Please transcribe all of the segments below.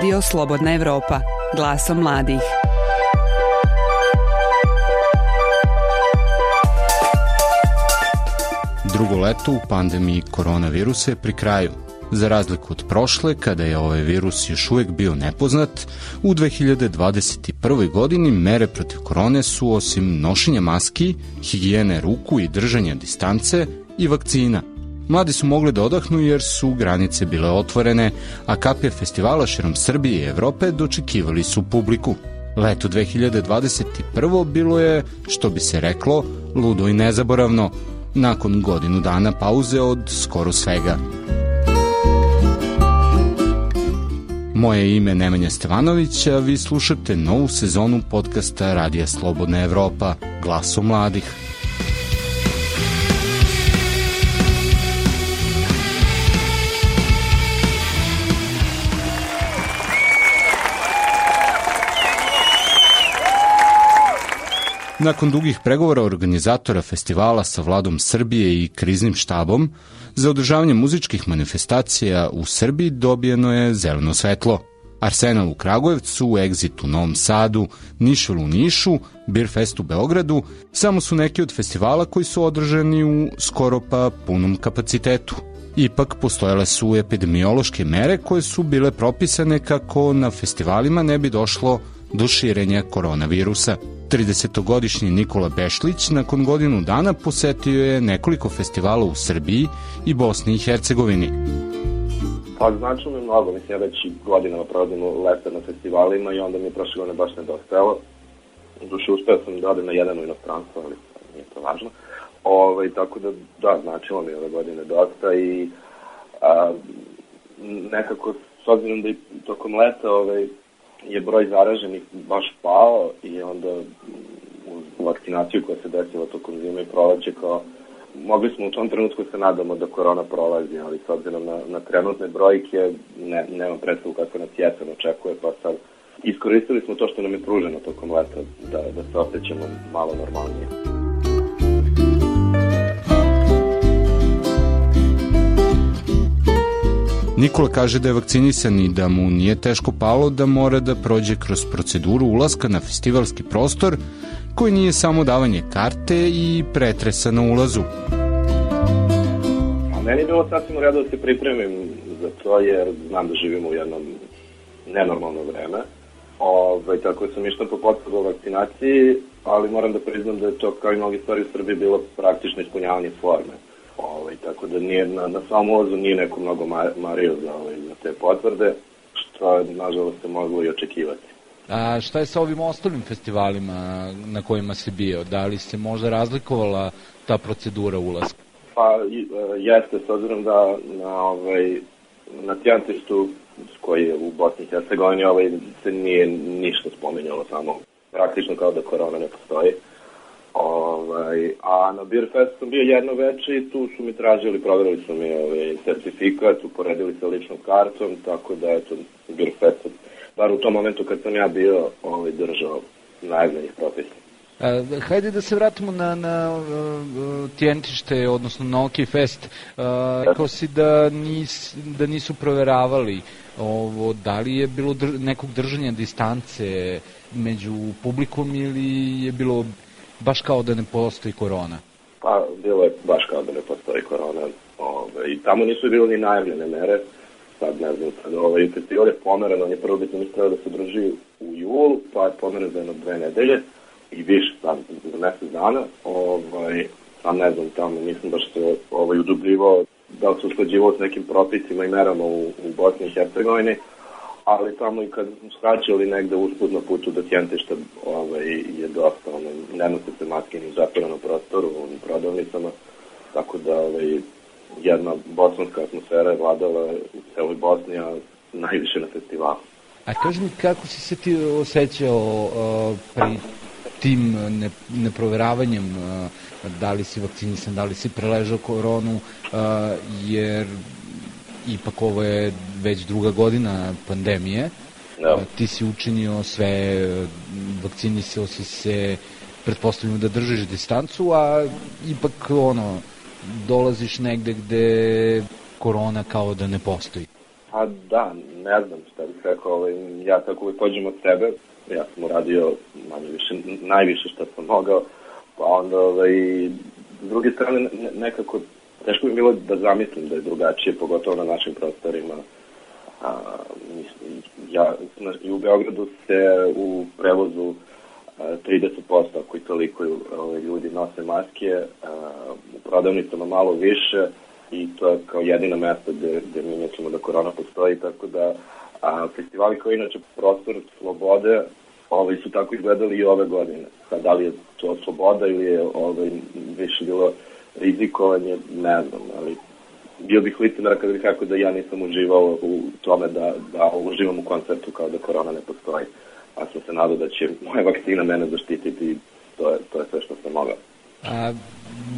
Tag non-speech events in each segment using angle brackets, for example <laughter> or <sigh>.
Radio Slobodna Evropa, glasom mladih. Drugo leto u pandemiji koronavirusa je pri kraju. Za razliku od prošle, kada je ovaj virus još uvek bio nepoznat, u 2021. godini mere protiv korone su osim nošenja maski, higijene ruku i držanja distance i vakcina. Mladi su mogli da odahnu jer su granice bile otvorene, a kapije festivala širom Srbije i Evrope dočekivali su publiku. Leto 2021. bilo je, što bi se reklo, ludo i nezaboravno, nakon godinu dana pauze od skoro svega. Moje ime je Nemanja Stevanović, a vi slušate novu sezonu podcasta Radija Slobodna Evropa, Glaso mladih. Nakon dugih pregovora organizatora festivala sa vladom Srbije i kriznim štabom, za održavanje muzičkih manifestacija u Srbiji dobijeno je zeleno svetlo. Arsenal u Kragujevcu, Exit u Novom Sadu, Nišvel u Nišu, Beerfest u Beogradu, samo su neki od festivala koji su održani u skoro pa punom kapacitetu. Ipak postojale su epidemiološke mere koje su bile propisane kako na festivalima ne bi došlo do širenja koronavirusa. 30-godišnji Nikola Bešlić nakon godinu dana posetio je nekoliko festivala u Srbiji i Bosni i Hercegovini. Pa značilo mi mnogo, mislim ja već godinama provodim leta na festivalima i onda mi je prošle godine baš nedostajalo. Duše uspeo sam da odem na jedan u inostranstvo, ali nije to važno. Ovaj, tako da, da, značilo mi ove godine dosta i a, nekako s obzirom da i tokom leta ovaj, je broj zaraženih baš pao i onda uz vakcinaciju koja se desila tokom zime i proleće kao mogli smo u tom trenutku se nadamo da korona prolazi, ali s obzirom na, na trenutne brojke ne, nema predstavu kako nas jesen očekuje, pa sad iskoristili smo to što nam je pruženo tokom leta da, da se osjećamo malo normalnije. Nikola kaže da je vakcinisan i da mu nije teško palo da mora da prođe kroz proceduru ulaska na festivalski prostor koji nije samo davanje karte i pretresa na ulazu. A meni je bilo sasvim u redu da se pripremim za to jer znam da živimo u jednom nenormalno vreme. Ove, ovaj, tako da sam išao po potvrdu o vakcinaciji, ali moram da priznam da je to kao i mnogi stvari u Srbiji bilo praktično ispunjavanje forme Ovaj, tako da nije, na, na samom ulazu nije neko mnogo mario za, ovaj, za te potvrde, što nažalost se moglo i očekivati. A šta je sa ovim ostalim festivalima na kojima se bio? Da li se možda razlikovala ta procedura ulaska? Pa e, jeste, s obzirom da na, ovaj, na Tjantištu koji je u Bosni i Hercegovini ovaj, se nije ništa spominjalo samo praktično kao da korona ne postoji. Ovaj, a na Beer Fest sam bio jedno veče i tu su mi tražili, proverili su mi ovaj, certifikat, uporedili sa ličnom kartom, tako da eto, Beer Fest, bar u tom momentu kad sam ja bio ovaj, držao najavljenih propisa. A, hajde da se vratimo na, na uh, tjentište, odnosno na OK Fest. Uh, rekao si da, nis, da nisu proveravali ovo, da li je bilo dr nekog držanja distance među publikom ili je bilo baš kao da ne postoji korona? Pa, bilo je baš kao da ne postoji korona. Ove, I tamo nisu bilo ni najavljene mere. Sad ne znam, sad ovaj festival je pomeren, on je prvo bitno mislio da se drži u julu, pa je pomeren za jedno dve nedelje i više sad za mesec dana. Ovaj, sam ne znam, tamo nisam baš se ovaj, udubljivao da se usklađivao s nekim propisima i merama u, u Bosni i Hercegovini ali tamo i kad skraćali negde uspud na putu do Tjentišta ovaj, je dosta, ono, ne nose se maske ni u zatvorenom prostoru, u prodavnicama, tako da ovaj, jedna bosanska atmosfera je vladala u celoj Bosni, a najviše na festivalu. A kaži mi, kako si se ti osjećao uh, pri tim ne, neproveravanjem uh, da li si vakcinisan, da li si preležao koronu, uh, jer ipak ovo je već druga godina pandemije. Da. Ti si učinio sve, vakcinisao si se, pretpostavljamo da držiš distancu, a ipak ono, dolaziš negde gde korona kao da ne postoji. A da, ne znam šta bih rekao, ovaj, ja tako uvijek pođem od sebe, ja sam uradio manje više, najviše što sam mogao, pa onda ovaj, s druge strane nekako teško mi bilo da zamislim da je drugačije, pogotovo na našim prostorima. A, mislim, ja, I u Beogradu se u prevozu 30% ako i toliko ovaj, ljudi nose maske, u prodavnicama malo više i to je kao jedina mesta gde, gde mi mislimo da korona postoji, tako da a, festivali koji inače prostor slobode ovaj, su tako izgledali i ove godine. Sad, da li je to sloboda ili je ovaj, više bilo rizikovanje, ne znam, ali bio bih licenar kada bih rekao da ja nisam uživao u tome da, da uživam u koncertu kao da korona ne postoji. A sam se nadao da će moja vakcina mene zaštititi i to je, to je sve što sam mogao. A,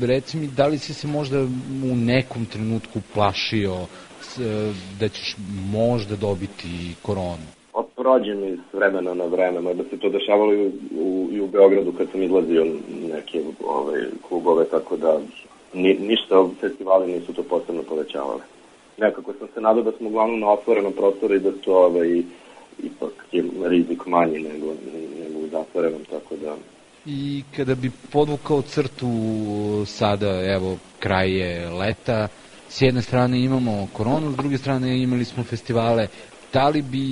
reci mi, da li si se možda u nekom trenutku plašio s, da ćeš možda dobiti koronu? Prođe mi s vremena na vreme, mada se to dešavalo i u, i u Beogradu kad sam izlazio neke ovaj, klubove, tako da ni, ništa festivali nisu to posebno povećavali. Nekako sam se nadao da smo uglavnom na otvorenom prostoru i da to ovaj, ipak je rizik manji nego, nego u zatvorenom, tako da... I kada bi podvukao crtu sada, evo, kraj je leta, s jedne strane imamo koronu, s druge strane imali smo festivale, da li bi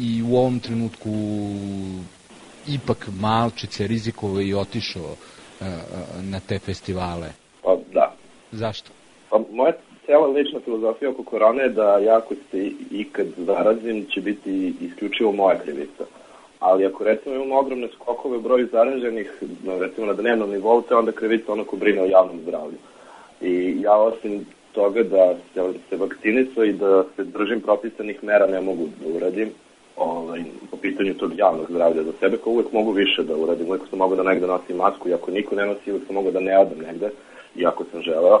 i u ovom trenutku ipak malčice rizikovao i otišao uh, na te festivale? Zašto? Pa moja cela lična filozofija oko korone je da ja ako se ikad zarazim će biti isključivo moja krivica. Ali ako recimo imamo ogromne skokove broju zaraženih, recimo na dnevnom nivou, to je onda krivica ono ko brine o javnom zdravlju. I ja osim toga da se, se vakcinisao i da se držim propisanih mera ne mogu da uradim ovaj, po pitanju tog javnog zdravlja za sebe, kao uvek mogu više da uradim, uvek sam mogu da negde nosim masku i ako niko ne nosi, uvek sam mogu da ne odam negde, iako sam želeo.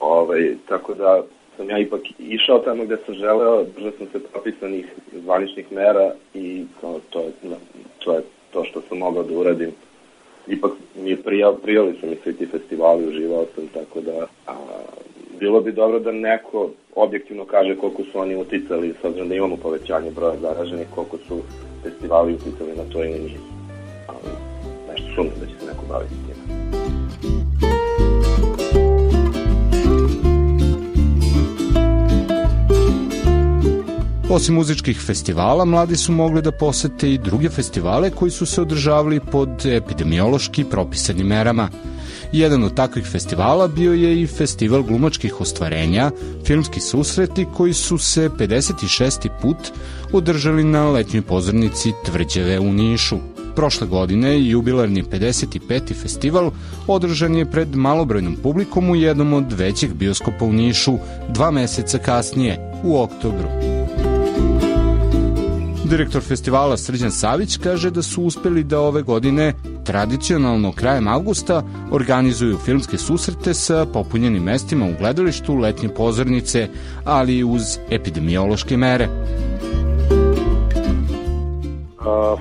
Ovaj, tako da sam ja ipak išao tamo gde sam želeo, držao sam se propisanih zvaničnih mera i kao, to, je, to je to što sam mogao da uradim. Ipak mi je prijali, prijali su mi svi ti festivali, uživao sam, tako da a, bilo bi dobro da neko objektivno kaže koliko su oni uticali, s obzirom da imamo povećanje broja zaraženih, koliko su festivali uticali na to ili nisu. Ali nešto sumnjam da će se neko baviti tim. Osim muzičkih festivala, mladi su mogli da posete i druge festivale koji su se održavali pod epidemiološki propisanim merama – Jedan od takvih festivala bio je i festival glumačkih ostvarenja, filmski susreti koji su se 56. put održali na letnjoj pozornici Tvrđave u Nišu. Prošle godine jubilarni 55. festival održan je pred malobrojnom publikom u jednom od većih bioskopa u Nišu dva meseca kasnije, u oktobru. Direktor festivala Srđan Savić kaže da su uspeli da ove godine tradicionalno krajem avgusta organizuju filmske susrete sa popunjenim mestima u gledalištu letnje pozornice, ali i uz epidemiološke mere.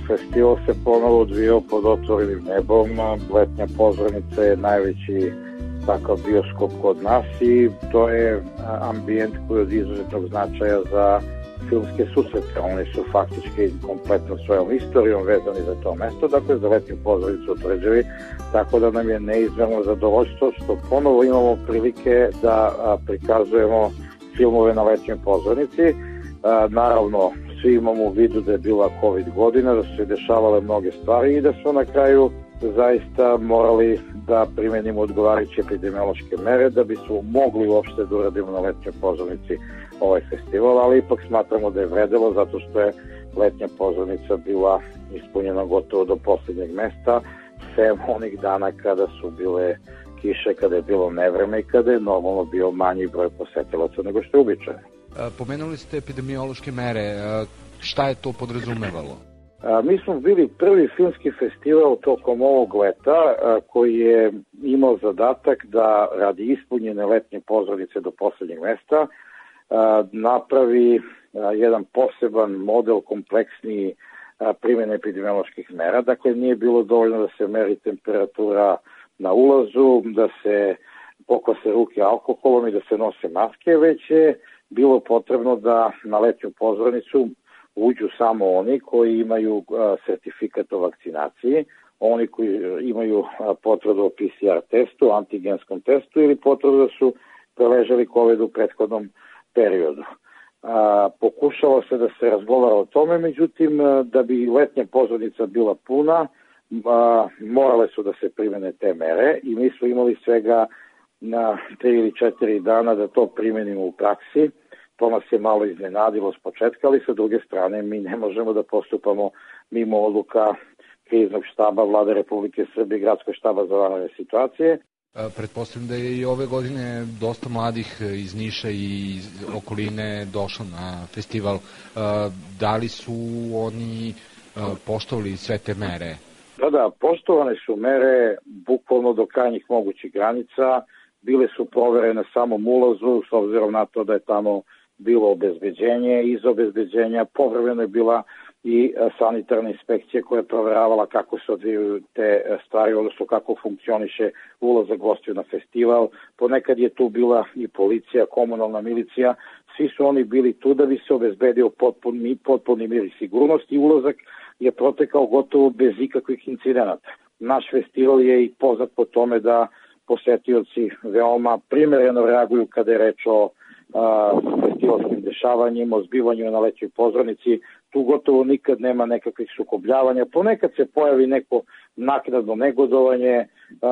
Festival se ponovo odvijao pod otvorenim nebom, letnja pozornica je najveći takav bioskop kod nas i to je ambijent koji je od izuzetnog značaja za filmske susrete. Oni su faktički kompletno svojom istorijom vezani za to mesto, dakle za letnju pozoricu utvrđevi, tako da nam je neizmjerno zadovoljstvo što ponovo imamo prilike da prikazujemo filmove na letnjoj pozornici. Naravno, svi imamo u vidu da je bila COVID godina, da su se dešavale mnoge stvari i da su na kraju zaista morali da primenimo odgovarajuće epidemiološke mere da bi smo mogli uopšte da uradimo na letnjoj pozornici ovaj festival, ali ipak smatramo da je vredelo zato što je letnja pozornica bila ispunjena gotovo do poslednjeg mesta, sem onih dana kada su bile kiše, kada je bilo nevreme i kada je normalno bio manji broj posetilaca nego što je uobičajeno. Pomenuli ste epidemiološke mere. Šta je to podrazumevalo? A, mi smo bili prvi filmski festival tokom ovog leta koji je imao zadatak da radi ispunjene letnje pozornice do poslednjeg mesta napravi jedan poseban model kompleksniji primjene epidemioloških mera. Dakle, nije bilo dovoljno da se meri temperatura na ulazu, da se pokose ruke alkoholom i da se nose maske, već je bilo potrebno da na letnju pozornicu uđu samo oni koji imaju sertifikat o vakcinaciji, oni koji imaju potvrdu o PCR testu, antigenskom testu ili potvrdu da su preležali COVID u prethodnom periodu. A, pokušalo se da se razgovara o tome, međutim, da bi letnja pozornica bila puna, a, morale su da se primene te mere i mi smo imali svega na 3 ili 4 dana da to primenimo u praksi. To nas je malo iznenadilo s početka, ali sa druge strane mi ne možemo da postupamo mimo odluka kriznog štaba vlade Republike Srbije i gradskog štaba za vanredne situacije. Pretpostavljam da je i ove godine dosta mladih iz Niša i iz okoline došlo na festival. Da li su oni poštovali sve te mere? Da, da, poštovane su mere bukvalno do krajnjih mogućih granica. Bile su provere na samom ulazu, s obzirom na to da je tamo bilo obezbeđenje. Iz obezbeđenja povremeno je bila i e, sanitarna inspekcija koja je proveravala kako se odvijaju te e, stvari, odnosno kako funkcioniše ulazak gostiju na festival. Ponekad je tu bila i policija, komunalna milicija, svi su oni bili tu da bi se obezbedio potpuni, potpuni mir i sigurnost i ulazak je protekao gotovo bez ikakvih incidenata. Naš festival je i poznat po tome da posetioci veoma primereno reaguju kada je reč o festivalskim dešavanjima, o zbivanju na lećoj pozornici, tu gotovo nikad nema nekakvih sukobljavanja, ponekad se pojavi neko naknadno negodovanje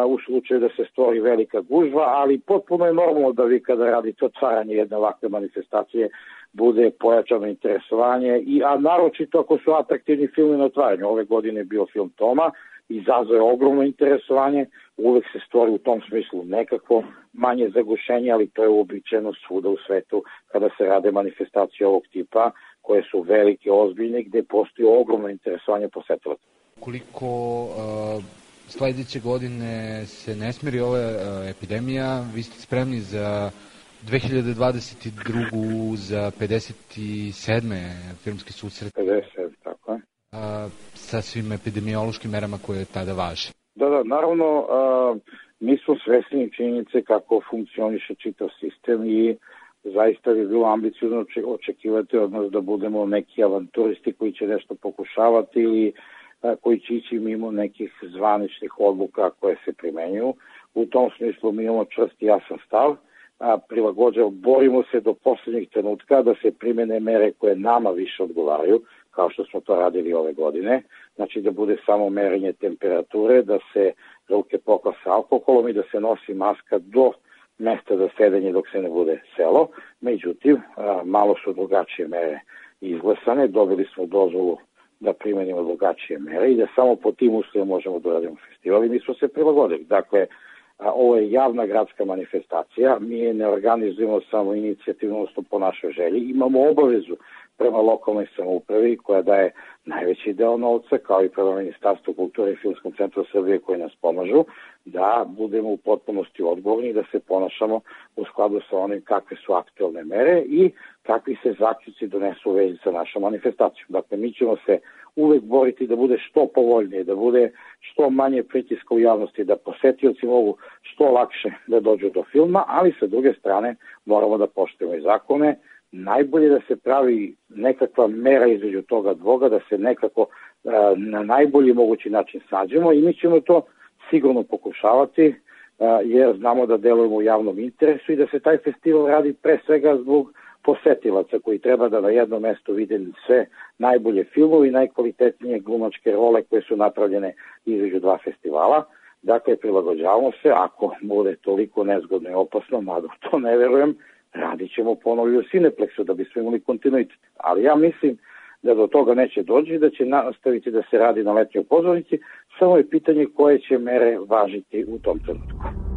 u slučaju da se stvori velika gužva, ali potpuno je normalno da vi kada radite otvaranje jedne ovakve manifestacije bude pojačano interesovanje, i, a naročito ako su atraktivni filmi na otvaranju. Ove godine je bio film Toma, izazove ogromno interesovanje, uvek se stvori u tom smislu nekako manje zagušenje, ali to je uobičajeno svuda u svetu kada se rade manifestacije ovog tipa, koje su velike, ozbiljne, gde postoji ogromno interesovanje posetilaca. Koliko uh, sledeće godine se ne smiri ova uh, epidemija, vi ste spremni za 2022. za 57. filmski susret. 50, tako je. A, sa svim epidemiološkim merama koje tada važe. Da, da, naravno, a, mi smo svesni činjenice kako funkcioniše čitav sistem i zaista bi bilo ambiciozno očekivati od nas da budemo neki avanturisti koji će nešto pokušavati ili koji će ići mimo nekih zvaničnih odluka koje se primenjuju. U tom smislu mi imamo čvrst i jasan stav – a, prilagođava, borimo se do poslednjih trenutka da se primene mere koje nama više odgovaraju, kao što smo to radili ove godine, znači da bude samo merenje temperature, da se ruke poklasa alkoholom i da se nosi maska do mesta za sedenje dok se ne bude selo. Međutim, malo su drugačije mere izglasane, dobili smo dozvolu da primenimo drugačije mere i da samo po tim uslovima možemo da radimo festival i mi smo se prilagodili. Dakle, ovo je javna gradska manifestacija, mi je ne organizujemo samo inicijativno, odnosno po našoj želji, imamo obavezu prema lokalnoj samoupravi koja daje najveći deo novca, kao i prema Ministarstvu kulture i Filmskom centru Srbije koji nas pomažu, da budemo u potpunosti odgovorni da se ponašamo u skladu sa onim kakve su aktualne mere i kakvi se zaključci donesu u vezi sa našom manifestacijom. Dakle, mi ćemo se uvek boriti da bude što povoljnije, da bude što manje pritiska u javnosti, da posetioci mogu što lakše da dođu do filma, ali sa druge strane moramo da poštujemo i zakone, najbolje da se pravi nekakva mera između toga dvoga, da se nekako na najbolji mogući način sađemo i mi ćemo to sigurno pokušavati, jer znamo da delujemo u javnom interesu i da se taj festival radi pre svega zbog posetilaca koji treba da na jednom mestu vide sve najbolje filmove i najkvalitetnije glumačke role koje su napravljene između dva festivala. Dakle, prilagođavamo se, ako bude toliko nezgodno i opasno, mada to ne verujem, radit ćemo ponovo i u Cineplexu da bismo imali kontinuitet. Ali ja mislim da do toga neće doći, da će nastaviti da se radi na letnjoj pozornici, samo je pitanje koje će mere važiti u tom trenutku.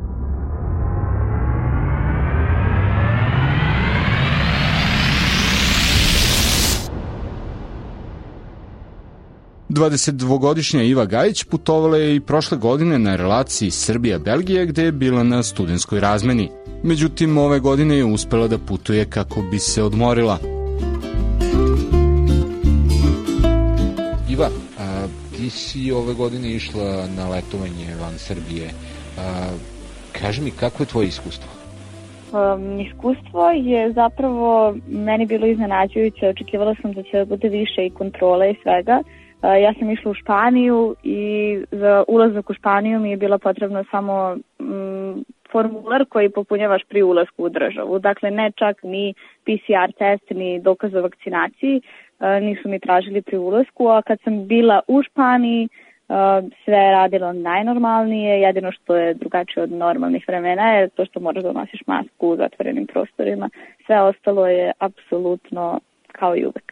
22-godišnja Iva Gajić putovala je i prošle godine na relaciji Srbija-Belgija gde je bila na studenskoj razmeni. Međutim, ove godine je uspela da putuje kako bi se odmorila. Iva, a, ti si ove godine išla na letovanje van Srbije. A, Kaži mi, kako je tvoje iskustvo? Um, iskustvo je zapravo meni bilo iznenađujuće, očekivala sam da će da bude više i kontrole i svega. Uh, ja sam išla u Španiju i za ulazak u Španiju mi je bilo potrebno samo um, formular koji popunjavaš pri ulasku u državu. Dakle, ne čak ni PCR test, ni dokaz o vakcinaciji nisu mi tražili pri ulasku, a kad sam bila u Španiji, sve je radilo najnormalnije, jedino što je drugačije od normalnih vremena je to što moraš da nosiš masku u zatvorenim prostorima. Sve ostalo je apsolutno kao i uvek.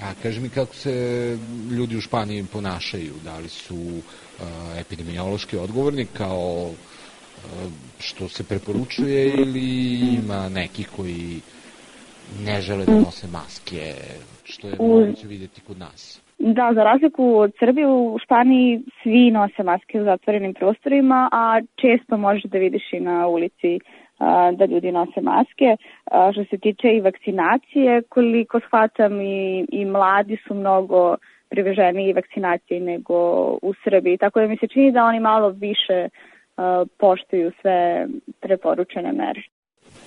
A kaži mi kako se ljudi u Španiji ponašaju, da li su uh, epidemiološki odgovorni kao uh, što se preporučuje ili ima neki koji ne žele da nose maske, što je moguće videti kod nas? Da, za razliku od Srbije, u Španiji svi nose maske u zatvorenim prostorima, a često možeš da vidiš i na ulici da ljudi nose maske. A, što se tiče i vakcinacije, koliko shvatam i, i mladi su mnogo priveženi i vakcinacije nego u Srbiji. Tako da mi se čini da oni malo više poštuju sve preporučene mere.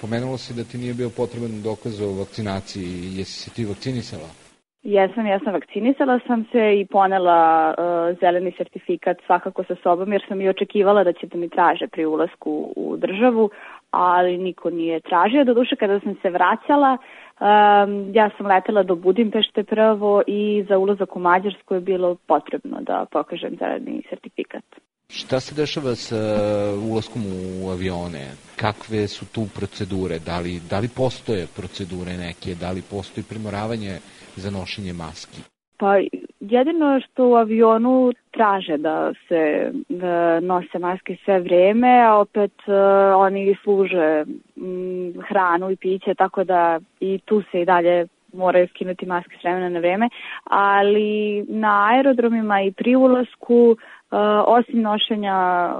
Pomenulo se da ti nije bio potreban dokaz o vakcinaciji. Jesi se ti vakcinisala? Jesam, ja sam vakcinisala sam se i ponela uh, zeleni sertifikat svakako sa sobom jer sam i očekivala da će da mi traže pri ulasku u državu, ali niko nije tražio. Doduše kada sam se vraćala, um, ja sam letela do Budimpešte prvo i za ulazak u Mađarsku je bilo potrebno da pokažem zeleni sertifikat. Šta se dešava sa uh, ulaskom u avione? Kakve su tu procedure? Da li, da li postoje procedure neke? Da li postoji primoravanje za nošenje maski? Pa jedino što u avionu traže da se da nose maske sve vreme, a opet uh, oni služe mm, hranu i piće, tako da i tu se i dalje moraju skinuti maske s vremena na vreme, ali na aerodromima i pri ulasku Uh, osim nošenja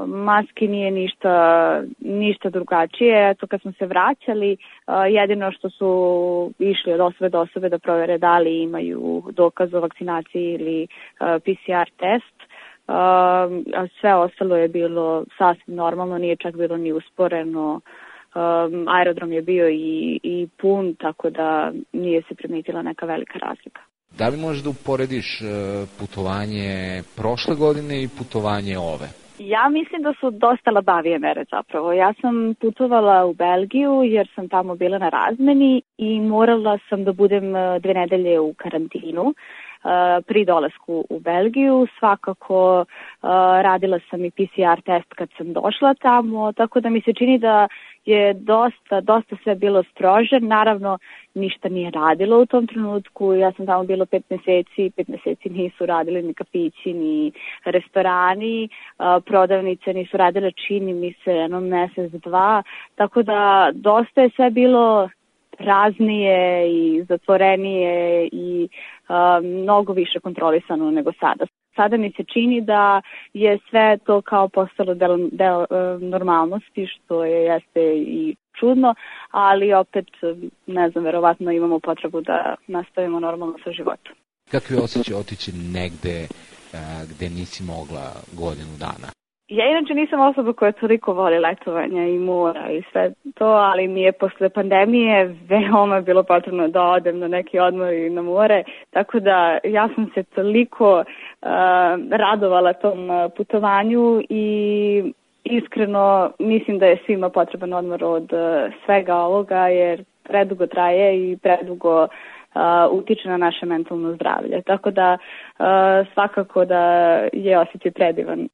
maski nije ništa, ništa drugačije. Eto kad smo se vraćali, uh, jedino što su išli od osobe do osobe da provere da li imaju dokaz o vakcinaciji ili uh, PCR test. A sve ostalo je bilo sasvim normalno, nije čak bilo ni usporeno. Um, aerodrom je bio i, i pun, tako da nije se primetila neka velika razlika. Da li možeš da uporediš e, putovanje prošle godine i putovanje ove? Ja mislim da su dosta labavije mere zapravo. Ja sam putovala u Belgiju jer sam tamo bila na razmeni i morala sam da budem e, dve nedelje u karantinu e, pri dolasku u Belgiju. Svakako radila sam i PCR test kad sam došla tamo, tako da mi se čini da je dosta, dosta sve bilo strože. Naravno, ništa nije radilo u tom trenutku. Ja sam tamo bilo pet meseci, pet meseci nisu radili ni kafići, ni restorani, prodavnice nisu radile čini mi se jedno mesec, dva. Tako da dosta je sve bilo praznije i zatvorenije i uh, mnogo više kontrolisano nego sada sada mi se čini da je sve to kao postalo del, del uh, normalnosti, što je jeste i čudno, ali opet, ne znam, verovatno imamo potrebu da nastavimo normalno sa životom. Kakvi osjećaj otići negde uh, gde nisi mogla godinu dana? Ja inače nisam osoba koja toliko voli letovanja i mora i sve to, ali mi je posle pandemije veoma bilo potrebno da odem na neki odmor i na more, tako da ja sam se toliko uh, radovala tom putovanju i iskreno mislim da je svima potreban odmor od uh, svega ovoga jer predugo traje i predugo uh, utiče na naše mentalno zdravlje. Tako da uh, svakako da je osjećaj predivan.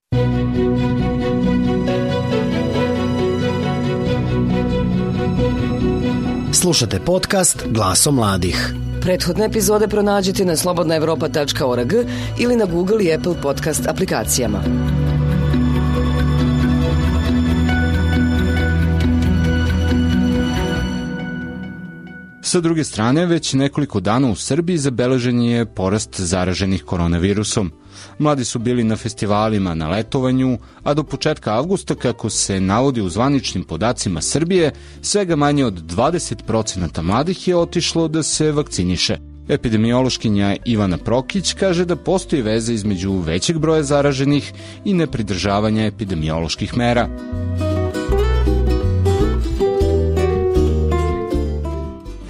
Slušate podcast Glaso mladih. Prethodne epizode pronađite na slobodnaevropa.org ili na Google i Apple podcast aplikacijama. Sa druge strane, već nekoliko dana u Srbiji zabeležen je porast zaraženih koronavirusom. Mladi su bili na festivalima na letovanju, a do početka avgusta, kako se navodi u zvaničnim podacima Srbije, svega manje od 20% mladih je otišlo da se vakciniše. Epidemiološkinja Ivana Prokić kaže da postoji veza između većeg broja zaraženih i nepridržavanja epidemioloških mera.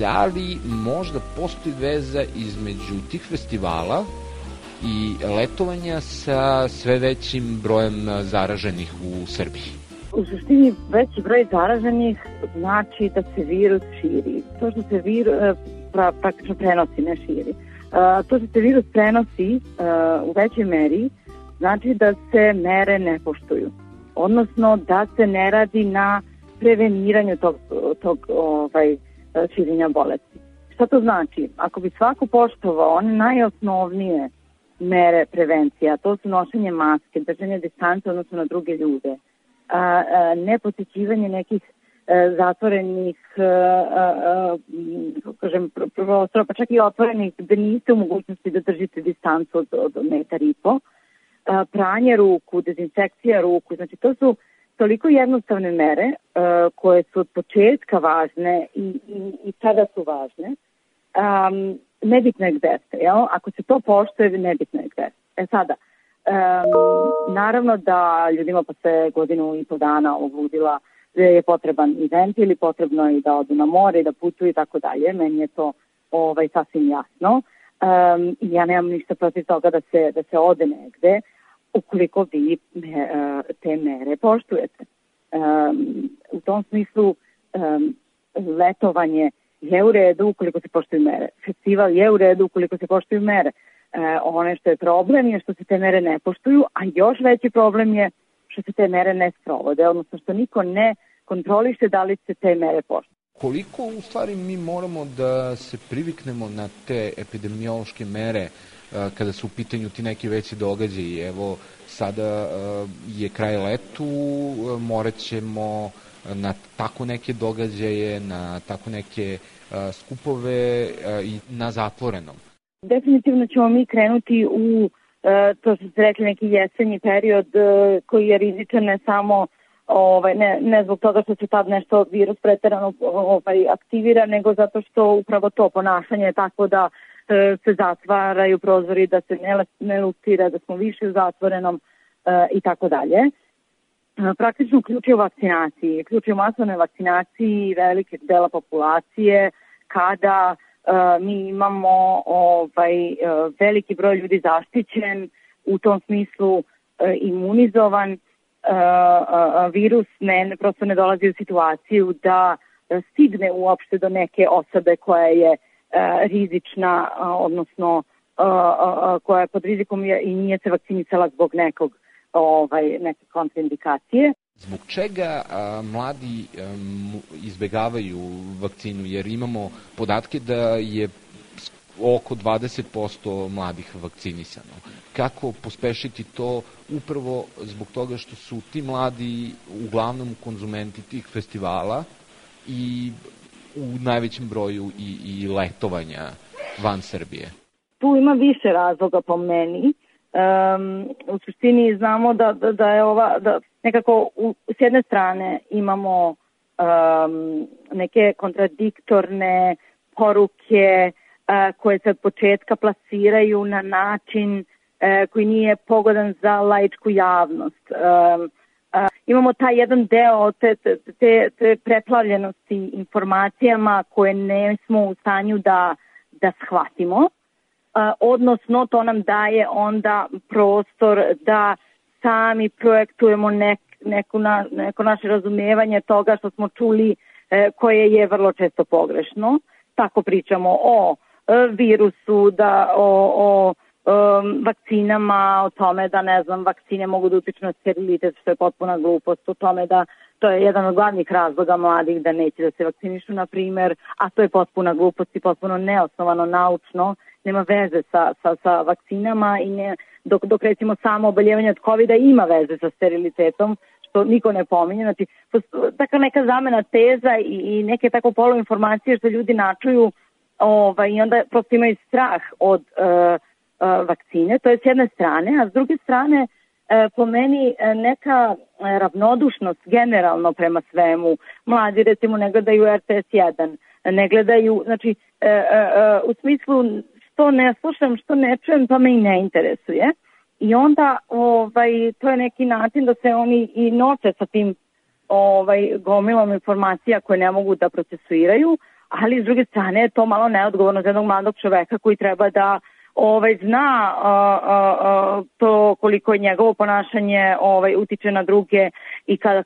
Da li možda postoji veza između tih festivala i letovanja sa sve većim brojem zaraženih u Srbiji? U suštini veći broj zaraženih znači da se virus širi. To što se virus e, pra, praktično prenosi, ne širi. Uh, to što se virus prenosi uh, u većoj meri znači da se mere ne poštuju. Odnosno da se ne radi na preveniranju tog, tog ovaj, širenja bolesti. Šta to znači? Ako bi svako poštovao one najosnovnije mere prevencija, to su nošenje maske, držanje distance odnosno na druge ljude, a, a, neposjećivanje nekih a, e, zatvorenih a, a, a, kažem, prostora, pa čak i otvorenih gde niste u mogućnosti da držite distancu od, od metar i po, a, pranje ruku, dezinfekcija ruku, znači to su toliko jednostavne mere uh, koje su od početka važne i, i, i sada su važne, um, nebitno je gde ste, jel? Ako se to poštoje, nebitno je gde ste. E sada, um, naravno da ljudima posle godinu i po dana ovudila da je potreban event ili potrebno je i da odu na more i da putuju i tako dalje. Meni je to ovaj, sasvim jasno. Um, ja nemam ništa protiv toga da se, da se ode negde ukoliko vi uh, te mere poštujete. Um, u tom smislu um, letovanje je u redu ukoliko se poštuju mere. Festival je u redu ukoliko se poštuju mere. E, ono što je problem je što se te mere ne poštuju, a još veći problem je što se te mere ne sprovode, odnosno što niko ne kontroliše da li se te mere poštuju. Koliko u stvari mi moramo da se priviknemo na te epidemiološke mere e, kada su u pitanju ti neki veći događaji? Evo, sada je kraj letu, morat ćemo na tako neke događaje, na tako neke skupove i na zatvorenom? Definitivno ćemo mi krenuti u to što ste rekli neki jesenji period koji je rizičan ne samo ovaj, ne, ne zbog toga što se tad nešto virus preterano ovaj, aktivira, nego zato što upravo to ponašanje je tako da e, se zatvaraju prozori, da se ne, ne lustira, da smo više u zatvorenom e, i tako dalje. Praktično uključuje u vakcinaciji, uključuje u masovnoj vakcinaciji velike dela populacije kada mi imamo ovaj, veliki broj ljudi zaštićen, u tom smislu imunizovan, virus ne, prosto ne dolazi u situaciju da stigne uopšte do neke osobe koja je rizična, uh, odnosno uh, koja je pod rizikom i nije se vakcinisala zbog nekog ovaj, neke kontraindikacije. Zbog čega a, mladi a, izbegavaju vakcinu? Jer imamo podatke da je oko 20% mladih vakcinisano. Kako pospešiti to upravo zbog toga što su ti mladi uglavnom konzumenti tih festivala i u najvećem broju i, i letovanja van Srbije? Tu ima više razloga po meni. Um, u suštini znamo da, da, da je ova, da nekako u, s jedne strane imamo um, neke kontradiktorne poruke uh, koje se od početka plasiraju na način uh, koji nije pogodan za laičku javnost. Um, imamo taj jedan deo te, te, te preplavljenosti informacijama koje ne smo u stanju da, da shvatimo odnosno to nam daje onda prostor da sami projektujemo nek, neku na, neko naše razumevanje toga što smo čuli e, koje je vrlo često pogrešno. Tako pričamo o virusu, da o, o um, vakcinama, o tome da, ne znam, vakcine mogu da utiču na sterilitet, što je potpuna glupost, o tome da to je jedan od glavnih razloga mladih da neće da se vakcinišu, na primer, a to je potpuna glupost i potpuno neosnovano naučno, nema veze sa, sa, sa vakcinama i ne, dok, dok recimo samo oboljevanje od COVID-a ima veze sa sterilitetom, što niko ne pominje. Znači, taka neka zamena teza i, i neke tako poluinformacije što ljudi načuju ovaj, i onda prosto imaju strah od uh, vakcine, to je s jedne strane, a s druge strane uh, po meni neka ravnodušnost generalno prema svemu. Mladi recimo ne gledaju RTS 1, ne gledaju, znači u smislu što ne slušam, što ne čujem, to me i ne interesuje. I onda ovaj, to je neki način da se oni i noće sa tim ovaj, gomilom informacija koje ne mogu da procesuiraju, ali s druge strane je to malo neodgovorno za jednog mladog čoveka koji treba da ovaj zna a, a, a, to koliko je njegovo ponašanje ovaj utiče na druge i kada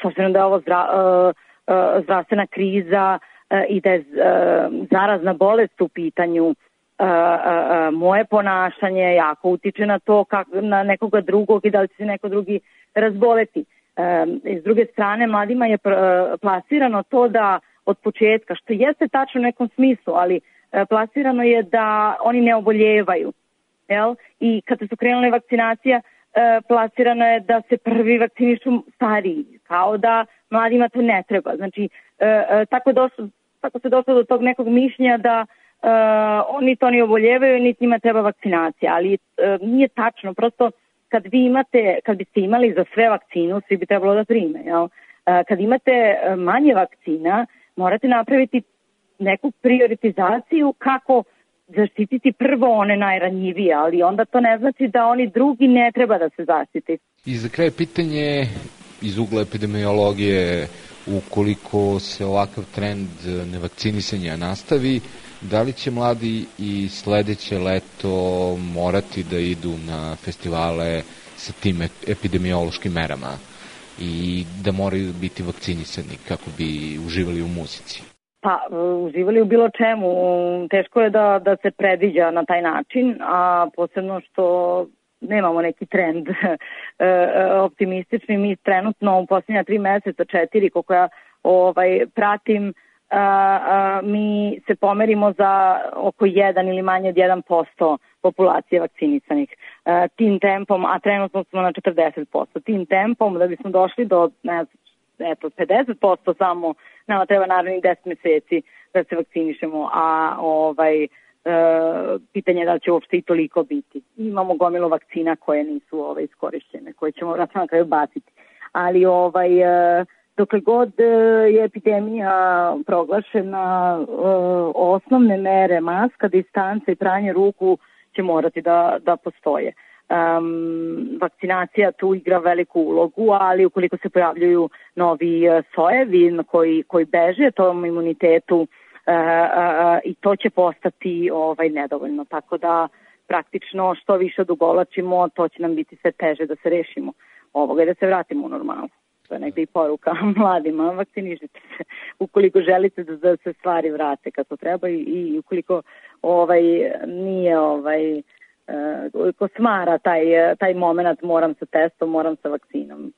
s obzirom da je ovo zdra, a, a, zdravstvena kriza a, i da je a, zarazna bolest u pitanju a, a, a, moje ponašanje jako utiče na to kak, na nekoga drugog i da li će se neko drugi razboleti. S druge strane, mladima je plasirano to da od početka, što jeste tačno u nekom smislu, ali e, plasirano je da oni ne oboljevaju. Jel? I kada su krenule vakcinacija, e, plasirano je da se prvi vakcinišu stariji, kao da mladima to ne treba. Znači, e, tako, došlo, tako se došlo do tog nekog mišljenja da oni to ne oboljevaju, niti njima treba vakcinacija, ali nije tačno, prosto kad vi imate, kad biste imali za sve vakcinu, svi bi trebalo da prime, jel? Kad imate manje vakcina, morate napraviti neku prioritizaciju kako zaštititi prvo one najranjivije, ali onda to ne znači da oni drugi ne treba da se zaštiti. I za kraj pitanje iz ugla epidemiologije, ukoliko se ovakav trend nevakcinisanja nastavi, da li će mladi i sledeće leto morati da idu na festivale sa tim epidemiološkim merama? i da moraju biti vakcinisani kako bi uživali u muzici? Pa, uživali u bilo čemu. Teško je da, da se predviđa na taj način, a posebno što nemamo neki trend <laughs> e, optimistični. Mi trenutno u posljednja tri meseca, četiri, koliko ja ovaj, pratim, a, a, mi se pomerimo za oko 1 ili manje od 1% populacije vakcinisanih. A, tim tempom, a trenutno smo na 40%, tim tempom da bismo došli do ne eto, 50% samo, nama treba naravno 10 meseci da se vakcinišemo, a ovaj, e, pitanje je da će uopšte i toliko biti. Imamo gomilu vakcina koje nisu ovaj, iskorišćene, koje ćemo na kraju baciti. Ali ovaj, e, dokle god e, je epidemija proglašena, e, osnovne mere, maska, distanca i pranje ruku će morati da, da postoje. Um, vakcinacija tu igra veliku ulogu, ali ukoliko se pojavljuju novi e, sojevi koji, koji beže tom imunitetu uh, uh, i to će postati ovaj nedovoljno. Tako da praktično što više odugovlačimo, to će nam biti sve teže da se rešimo ovoga i da se vratimo u normalu to je negde i poruka <laughs> mladima, vakcinišite se ukoliko želite da, da se stvari vrate kako treba i, i ukoliko ovaj nije ovaj uh, ko smara taj, taj moment moram sa testom, moram sa vakcinom.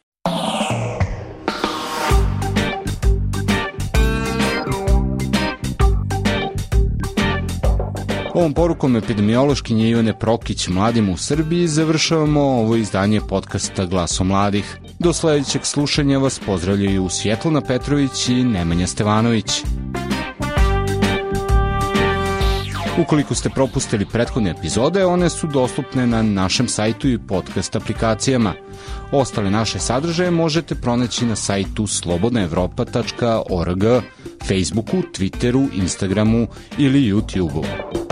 Ovom porukom epidemiološkinje Ivane Prokić mladima u Srbiji završavamo ovo izdanje podcasta Glaso mladih. Do sledećeg slušanja vas pozdravljaju Svjetlana Petrović i Nemanja Stevanović. Ukoliko ste propustili prethodne epizode, one su dostupne na našem sajtu i podcast aplikacijama. Ostale naše sadržaje možete pronaći na sajtu slobodnaevropa.org, Facebooku, Twitteru, Instagramu ili YouTubeu.